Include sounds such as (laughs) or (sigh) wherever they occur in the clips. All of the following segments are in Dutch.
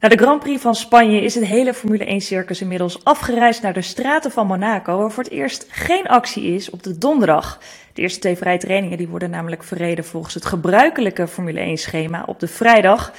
Na de Grand Prix van Spanje is het hele Formule 1-circus inmiddels afgereisd naar de straten van Monaco, waar voor het eerst geen actie is op de donderdag. De eerste twee vrije trainingen die worden namelijk verreden volgens het gebruikelijke Formule 1-schema op de vrijdag.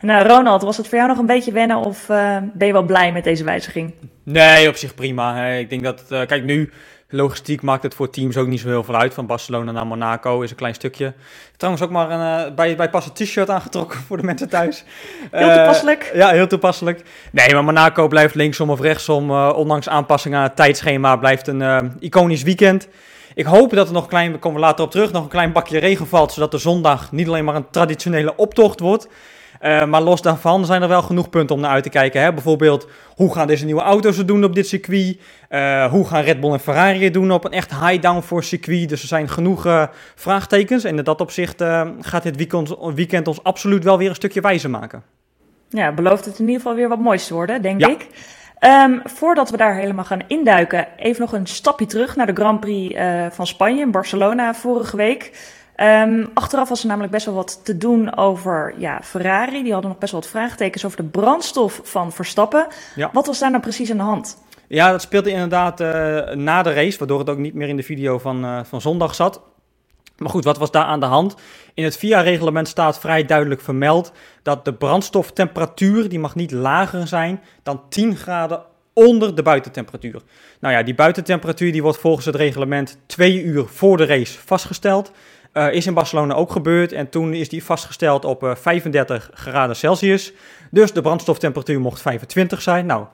Nou, Ronald, was het voor jou nog een beetje wennen of uh, ben je wel blij met deze wijziging? Nee, op zich prima. Ik denk dat, uh, kijk nu, logistiek maakt het voor teams ook niet zo heel veel uit. Van Barcelona naar Monaco is een klein stukje. Trouwens ook maar een, uh, bij, bij pas een t-shirt aangetrokken (laughs) voor de mensen thuis. (laughs) Heel toepasselijk. ja, heel toepasselijk. Nee, maar Monaco blijft linksom of rechtsom. ondanks aanpassingen aan het tijdschema blijft een iconisch weekend. Ik hoop dat er nog een klein, komen we later op terug, nog een klein bakje regen valt. Zodat de zondag niet alleen maar een traditionele optocht wordt. Uh, maar los daarvan zijn er wel genoeg punten om naar uit te kijken. Hè? Bijvoorbeeld, hoe gaan deze nieuwe auto's het doen op dit circuit? Uh, hoe gaan Red Bull en Ferrari het doen op een echt high-downforce circuit? Dus er zijn genoeg uh, vraagtekens. En in dat opzicht gaat dit weekend, weekend, ons absoluut wel weer een stukje wijzer maken. Ja, belooft het in ieder geval weer wat moois te worden, denk ja. ik. Um, voordat we daar helemaal gaan induiken, even nog een stapje terug naar de Grand Prix van Spanje in Barcelona vorige week. Um, achteraf was er namelijk best wel wat te doen over ja, Ferrari. Die hadden nog best wel wat vraagtekens over de brandstof van Verstappen. Ja. Wat was daar nou precies aan de hand? Ja, dat speelde inderdaad uh, na de race, waardoor het ook niet meer in de video van, uh, van zondag zat. Maar goed, wat was daar aan de hand? In het VIA-reglement staat vrij duidelijk vermeld dat de brandstoftemperatuur die mag niet lager zijn dan 10 graden onder de buitentemperatuur. Nou ja, die buitentemperatuur die wordt volgens het reglement twee uur voor de race vastgesteld. Uh, is in Barcelona ook gebeurd en toen is die vastgesteld op uh, 35 graden Celsius. Dus de brandstoftemperatuur mocht 25 zijn. Nou,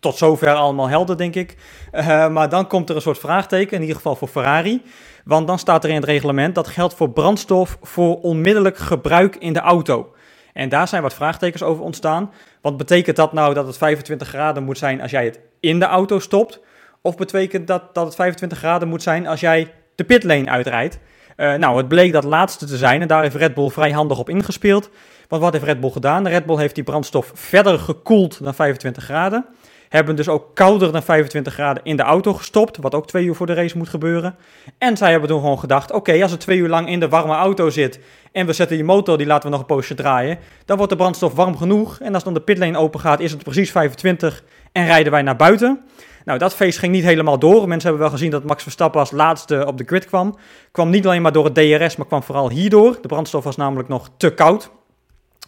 tot zover allemaal helder, denk ik. Uh, maar dan komt er een soort vraagteken, in ieder geval voor Ferrari. Want dan staat er in het reglement dat geldt voor brandstof voor onmiddellijk gebruik in de auto. En daar zijn wat vraagtekens over ontstaan. Wat betekent dat nou dat het 25 graden moet zijn als jij het in de auto stopt? Of betekent dat dat het 25 graden moet zijn als jij de pitlane uitrijdt? Uh, nou, het bleek dat laatste te zijn en daar heeft Red Bull vrij handig op ingespeeld. Want wat heeft Red Bull gedaan? Red Bull heeft die brandstof verder gekoeld dan 25 graden. Hebben dus ook kouder dan 25 graden in de auto gestopt, wat ook twee uur voor de race moet gebeuren. En zij hebben toen gewoon gedacht, oké, als het twee uur lang in de warme auto zit en we zetten die motor, die laten we nog een poosje draaien, dan wordt de brandstof warm genoeg. En als dan de pitlane open gaat, is het precies 25 en rijden wij naar buiten. Nou, dat feest ging niet helemaal door. Mensen hebben wel gezien dat Max Verstappen als laatste op de grid kwam. Kwam niet alleen maar door het DRS, maar kwam vooral hierdoor. De brandstof was namelijk nog te koud.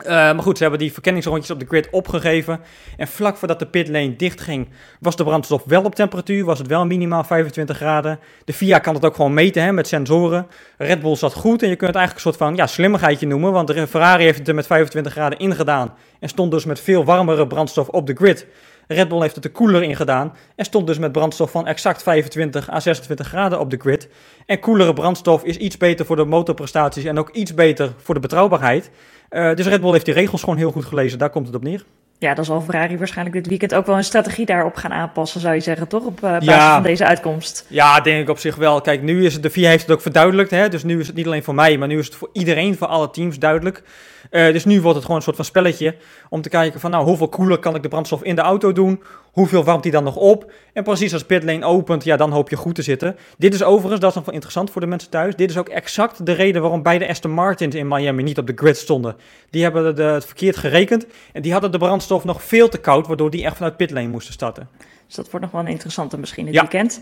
Uh, maar goed, ze hebben die verkenningsrondjes op de grid opgegeven. En vlak voordat de pitlane dichtging, was de brandstof wel op temperatuur. Was het wel minimaal 25 graden. De FIA kan het ook gewoon meten hè, met sensoren. Red Bull zat goed en je kunt het eigenlijk een soort van ja, slimmigheidje noemen. Want de Ferrari heeft het er met 25 graden ingedaan. En stond dus met veel warmere brandstof op de grid. Red Bull heeft het er koeler in gedaan en stond dus met brandstof van exact 25 à 26 graden op de grid. En koelere brandstof is iets beter voor de motorprestaties en ook iets beter voor de betrouwbaarheid. Uh, dus Red Bull heeft die regels gewoon heel goed gelezen, daar komt het op neer. Ja, dan zal Ferrari waarschijnlijk dit weekend ook wel een strategie daarop gaan aanpassen, zou je zeggen, toch? Op uh, basis ja. van deze uitkomst. Ja, denk ik op zich wel. Kijk, nu is het, de VIA heeft het ook verduidelijkt, hè? dus nu is het niet alleen voor mij, maar nu is het voor iedereen, voor alle teams duidelijk. Uh, dus nu wordt het gewoon een soort van spelletje om te kijken van nou, hoeveel koeler kan ik de brandstof in de auto doen? Hoeveel warmt die dan nog op? En precies als pitlane opent, ja, dan hoop je goed te zitten. Dit is overigens, dat is nog wel interessant voor de mensen thuis, dit is ook exact de reden waarom beide Aston Martins in Miami niet op de grid stonden. Die hebben de, het verkeerd gerekend en die hadden de brandstof nog veel te koud, waardoor die echt vanuit pitlane moesten starten. Dus dat wordt nog wel een interessante misschien dit ja. weekend.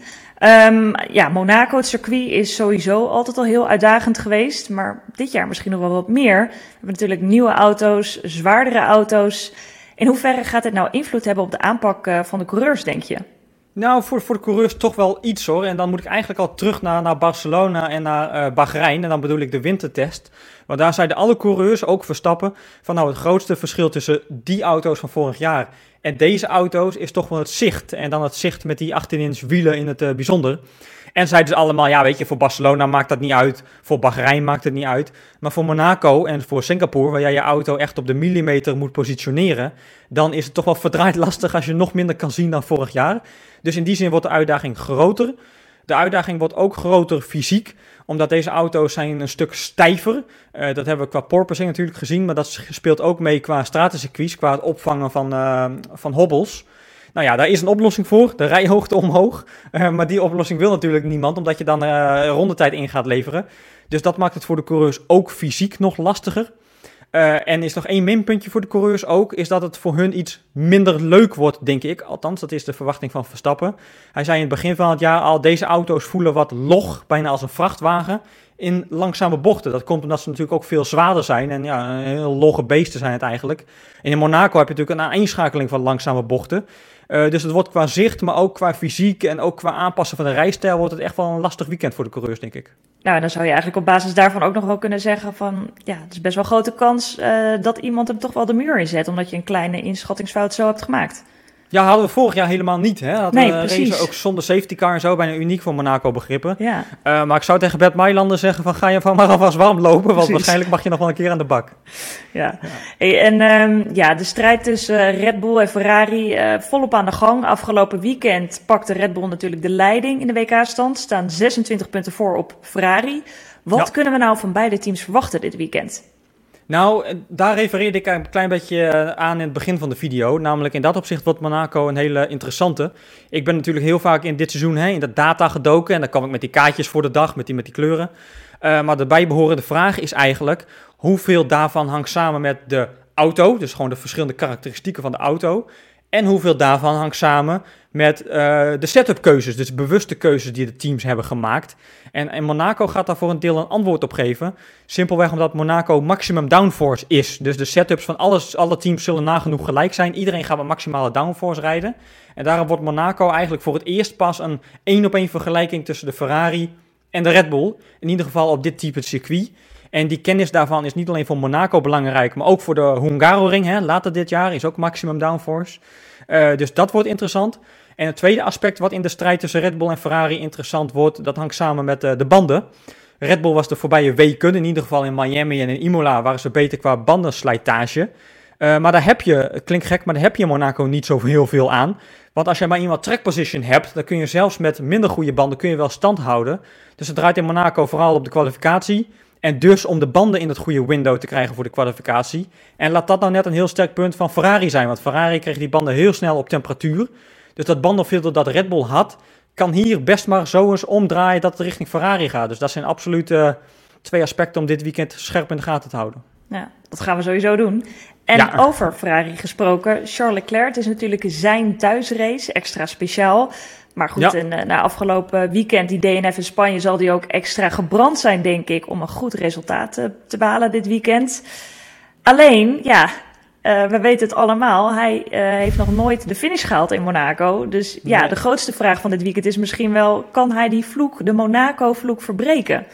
Um, ja, Monaco, het circuit, is sowieso altijd al heel uitdagend geweest. Maar dit jaar misschien nog wel wat meer. We hebben natuurlijk nieuwe auto's, zwaardere auto's. In hoeverre gaat dit nou invloed hebben op de aanpak uh, van de coureurs, denk je? Nou, voor, voor de coureurs toch wel iets hoor. En dan moet ik eigenlijk al terug naar, naar Barcelona en naar uh, Bahrein. En dan bedoel ik de wintertest. Want daar zeiden alle coureurs, ook Verstappen, van nou het grootste verschil tussen die auto's van vorig jaar en deze auto's is toch wel het zicht. En dan het zicht met die 18-inch wielen in het uh, bijzonder. En zeiden ze allemaal, ja weet je, voor Barcelona maakt dat niet uit, voor Bahrein maakt het niet uit. Maar voor Monaco en voor Singapore, waar jij je auto echt op de millimeter moet positioneren, dan is het toch wel verdraaid lastig als je nog minder kan zien dan vorig jaar. Dus in die zin wordt de uitdaging groter. De uitdaging wordt ook groter fysiek, omdat deze auto's zijn een stuk stijver. Uh, dat hebben we qua porpoising natuurlijk gezien, maar dat speelt ook mee qua stratencircuits, qua het opvangen van, uh, van hobbels. Nou ja, daar is een oplossing voor, de rijhoogte omhoog. Uh, maar die oplossing wil natuurlijk niemand, omdat je dan rondetijd in gaat leveren. Dus dat maakt het voor de coureurs ook fysiek nog lastiger. Uh, en is nog één minpuntje voor de coureurs ook, is dat het voor hun iets minder leuk wordt, denk ik. Althans, dat is de verwachting van Verstappen. Hij zei in het begin van het jaar al, deze auto's voelen wat log, bijna als een vrachtwagen, in langzame bochten. Dat komt omdat ze natuurlijk ook veel zwaarder zijn en ja, heel logge beesten zijn het eigenlijk. En in Monaco heb je natuurlijk een aaneenschakeling van langzame bochten. Uh, dus het wordt qua zicht, maar ook qua fysiek en ook qua aanpassen van de rijstijl, wordt het echt wel een lastig weekend voor de coureurs, denk ik. Nou, dan zou je eigenlijk op basis daarvan ook nog wel kunnen zeggen van, ja, het is best wel grote kans uh, dat iemand hem toch wel de muur inzet, omdat je een kleine inschattingsfout zo hebt gemaakt. Ja, hadden we vorig jaar helemaal niet. Hè? Hadden nee, we precies. ook zonder safety car en zo, bijna uniek voor Monaco begrippen. Ja. Uh, maar ik zou tegen Bert Mailander zeggen van ga je van maar alvast warm lopen, want precies. waarschijnlijk mag je nog wel een keer aan de bak. Ja, ja. Hey, en um, ja, de strijd tussen Red Bull en Ferrari uh, volop aan de gang. Afgelopen weekend pakte Red Bull natuurlijk de leiding in de WK-stand, staan 26 punten voor op Ferrari. Wat ja. kunnen we nou van beide teams verwachten dit weekend? Nou, daar refereerde ik een klein beetje eh, aan in het begin van de video. Namelijk in dat opzicht wordt Monaco een hele interessante. Ik ben natuurlijk heel vaak in dit seizoen in de data gedoken. En dan kwam ik met die kaartjes voor de dag, met die, met die kleuren. Uh, maar de bijbehorende vraag is eigenlijk... hoeveel daarvan hangt samen met de auto... dus gewoon de verschillende karakteristieken van de auto... en hoeveel daarvan hangt samen met uh, de setup keuzes, dus bewuste keuzes die de teams hebben gemaakt. En, en, Monaco gaat daar voor een deel een antwoord op geven. Simpelweg omdat Monaco maximum downforce is. Dus de setups van alles, alle teams zullen nagenoeg gelijk zijn. Iedereen gaat met maximale downforce rijden. En daarom wordt Monaco eigenlijk voor het eerst pas een één op één vergelijking tussen de Ferrari en de Red Bull. In ieder geval op dit type circuit. En die kennis daarvan is niet alleen voor Monaco belangrijk, maar ook voor de Hungaroring. Later dit jaar is ook maximum downforce. Uh, dus dat wordt interessant. En het tweede aspect wat in de strijd tussen Red Bull en Ferrari interessant wordt, dat hangt samen met uh, de banden. Red Bull was de voorbije weken, in ieder geval in Miami en in Imola, waren ze beter qua bandenslijtage. Uh, maar daar heb je, het klinkt gek, maar daar heb je Monaco niet zo heel veel aan. Want als je maar iemand track position hebt, dan kun je zelfs met minder goede banden kun je wel stand houden. Dus het draait in Monaco vooral op de kwalificatie. En dus om de banden in het goede window te krijgen voor de kwalificatie. En laat dat nou net een heel sterk punt van Ferrari zijn. Want Ferrari kreeg die banden heel snel op temperatuur. Dus dat bandenfilter dat Red Bull had, kan hier best maar zo eens omdraaien dat het richting Ferrari gaat. Dus dat zijn absoluut uh, twee aspecten om dit weekend scherp in de gaten te houden. Ja, dat gaan we sowieso doen. En ja. over Ferrari gesproken, Charles Leclerc, het is natuurlijk zijn thuisrace, extra speciaal. Maar goed, ja. en, uh, na afgelopen weekend, die DNF in Spanje, zal die ook extra gebrand zijn, denk ik, om een goed resultaat uh, te behalen dit weekend. Alleen, ja, uh, we weten het allemaal. Hij heeft nog nooit de finish gehaald in Monaco. Dus ja, de grootste vraag van dit weekend is misschien wel: kan hij die vloek, de Monaco-vloek, verbreken?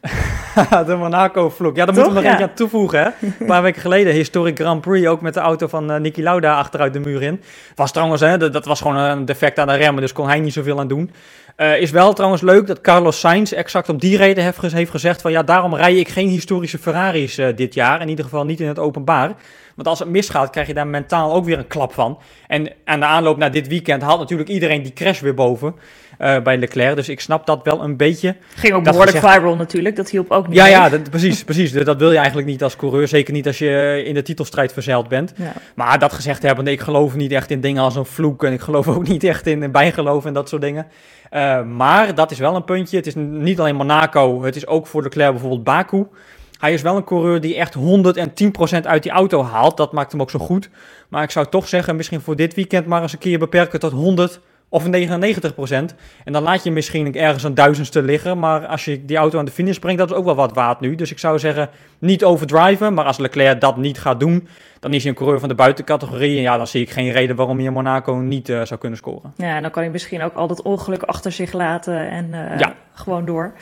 (laughs) (laughs) de Monaco-vloek. Ja, daar moeten we nog ja. eentje aan toevoegen. Hè? (laughs) Een paar weken geleden, historic Grand Prix, ook met de auto van uh, Niki Lauda achteruit de muur in. Was trouwens, hè, dat, dat was gewoon een defect aan de remmen, dus kon hij niet zoveel aan doen. Uh, is wel trouwens leuk dat Carlos Sainz exact om die reden heeft, heeft gezegd van ja, daarom rij ik geen historische Ferraris uh, dit jaar. In ieder geval niet in het openbaar. Want als het misgaat, krijg je daar mentaal ook weer een klap van. En aan de aanloop naar dit weekend haalt natuurlijk iedereen die crash weer boven uh, bij Leclerc. Dus ik snap dat wel een beetje. Ging ook behoorlijk viral natuurlijk, dat hielp ook niet. Ja, mee. ja dat, precies, precies. Dat wil je eigenlijk niet als coureur. Zeker niet als je in de titelstrijd verzeild bent. Ja. Maar dat gezegd hebben, ik geloof niet echt in dingen als een vloek. En ik geloof (laughs) ook niet echt in bijgeloof en dat soort dingen. Uh, maar dat is wel een puntje. Het is niet alleen Monaco, het is ook voor Leclerc bijvoorbeeld Baku. Hij is wel een coureur die echt 110% uit die auto haalt. Dat maakt hem ook zo goed. Maar ik zou toch zeggen, misschien voor dit weekend maar eens een keer beperken tot 100 of 99%. En dan laat je misschien ergens een duizendste liggen. Maar als je die auto aan de finish brengt, dat is ook wel wat waard nu. Dus ik zou zeggen, niet overdriven. Maar als Leclerc dat niet gaat doen, dan is hij een coureur van de buitencategorie. En ja, dan zie ik geen reden waarom hij in Monaco niet uh, zou kunnen scoren. Ja, dan kan hij misschien ook al dat ongeluk achter zich laten en uh, ja. gewoon door.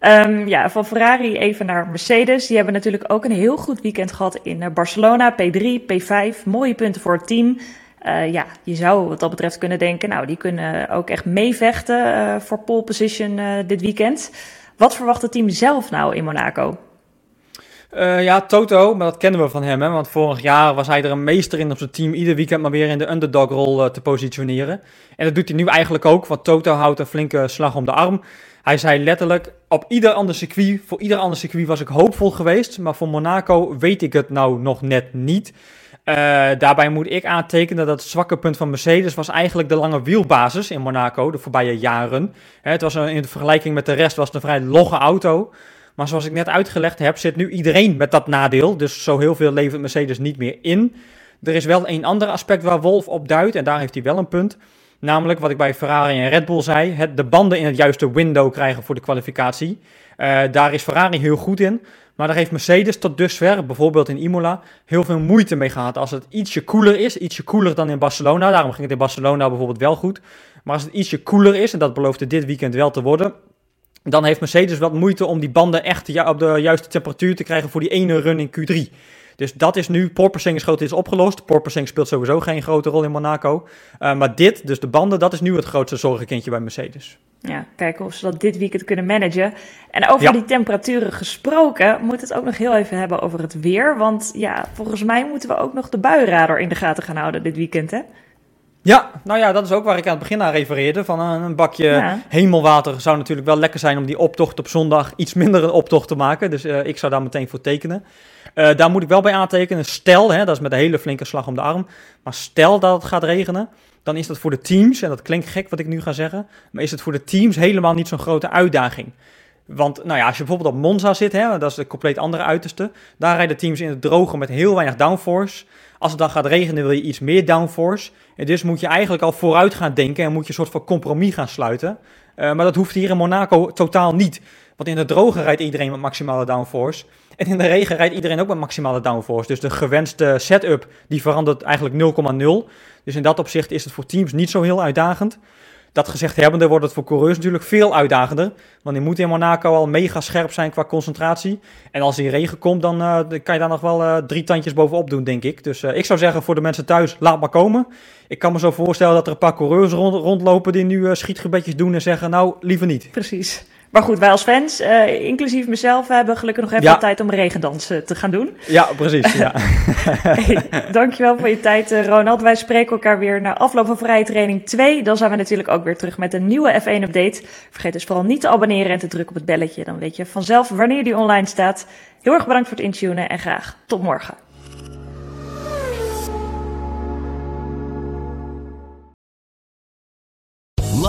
Um, ja, van Ferrari even naar Mercedes. Die hebben natuurlijk ook een heel goed weekend gehad in Barcelona. P3, P5, mooie punten voor het team. Ja, je zou wat dat betreft kunnen denken, nou, die kunnen ook echt meevechten voor pole position dit weekend. Wat verwacht het team zelf nou in Monaco? Uh, ja, Toto, maar dat kennen we van hem. Hè? Want vorig jaar was hij er een meester in op zijn team ieder weekend maar weer in de underdog-rol uh, te positioneren. En dat doet hij nu eigenlijk ook, want Toto houdt een flinke slag om de arm. Hij zei letterlijk, op ieder ander circuit, voor ieder ander circuit was ik hoopvol geweest. Maar voor Monaco weet ik het nou nog net niet. Uh, daarbij moet ik aantekenen dat het zwakke punt van Mercedes was eigenlijk de lange wielbasis in Monaco de voorbije jaren. het was in vergelijking met de rest was het een vrij logge auto. Maar zoals ik net uitgelegd heb, zit nu iedereen met dat nadeel. Dus zo heel veel levert Mercedes niet meer in. Er is wel een ander aspect waar Wolf op duidt, en daar heeft hij wel een punt. Namelijk wat ik bij Ferrari en Red Bull zei: het, de banden in het juiste window krijgen voor de kwalificatie. Uh, daar is Ferrari heel goed in. Maar daar heeft Mercedes tot dusver, bijvoorbeeld in Imola, heel veel moeite mee gehad. Als het ietsje koeler is, ietsje koeler dan in Barcelona. Daarom ging het in Barcelona bijvoorbeeld wel goed. Maar als het ietsje koeler is, en dat beloofde dit weekend wel te worden, dan heeft Mercedes wat moeite om die banden echt op de juiste temperatuur te krijgen voor die ene run in Q3. Dus dat is nu, porpoising is opgelost. Porpoising speelt sowieso geen grote rol in Monaco. Uh, maar dit, dus de banden, dat is nu het grootste zorgenkindje bij Mercedes. Ja, kijken of ze dat dit weekend kunnen managen. En over die temperaturen gesproken, moet het ook nog heel even hebben over het weer. Want ja, volgens mij moeten we ook nog de buienradar in de gaten gaan houden dit weekend, hè? Ja, nou ja, dat is ook waar ik aan het begin aan refereerde. Van een bakje hemelwater zou natuurlijk wel lekker zijn om die optocht op zondag iets minder een optocht te maken. Dus uh, ik zou daar meteen voor tekenen. Uh, daar moet ik wel bij aantekenen. Stel, hè, dat is met een hele flinke slag om de arm. Maar stel dat het gaat regenen, dan is dat voor de teams, en dat klinkt gek wat ik nu ga zeggen, maar is het voor de teams helemaal niet zo'n grote uitdaging. Want nou ja, als je bijvoorbeeld op Monza zit, hè, dat is een compleet andere uiterste. Daar rijden teams in het droge met heel weinig downforce. Als het dan gaat regenen, wil je iets meer downforce. En dus moet je eigenlijk al vooruit gaan denken en moet je een soort van compromis gaan sluiten. Uh, maar dat hoeft hier in Monaco totaal niet. Want in de droge rijdt iedereen met maximale downforce. En in de regen rijdt iedereen ook met maximale downforce. Dus de gewenste setup die verandert eigenlijk 0,0. Dus in dat opzicht is het voor teams niet zo heel uitdagend. Dat gezegd hebbende wordt het voor coureurs natuurlijk veel uitdagender. Want die moeten in Monaco al mega scherp zijn qua concentratie. En als die regen komt, dan uh, kan je daar nog wel uh, drie tandjes bovenop doen, denk ik. Dus uh, ik zou zeggen voor de mensen thuis, laat maar komen. Ik kan me zo voorstellen dat er een paar coureurs rond, rondlopen die nu schietgebedjes doen en zeggen, nou, liever niet. Precies. Maar goed, wij als fans, uh, inclusief mezelf, hebben gelukkig nog even ja. tijd om regendansen te gaan doen. Ja, precies. Ja. (laughs) hey, dankjewel voor je tijd, uh, Ronald. Wij spreken elkaar weer na afloop van Vrije Training 2. Dan zijn we natuurlijk ook weer terug met een nieuwe F1-update. Vergeet dus vooral niet te abonneren en te drukken op het belletje. Dan weet je vanzelf wanneer die online staat. Heel erg bedankt voor het intunen en graag tot morgen.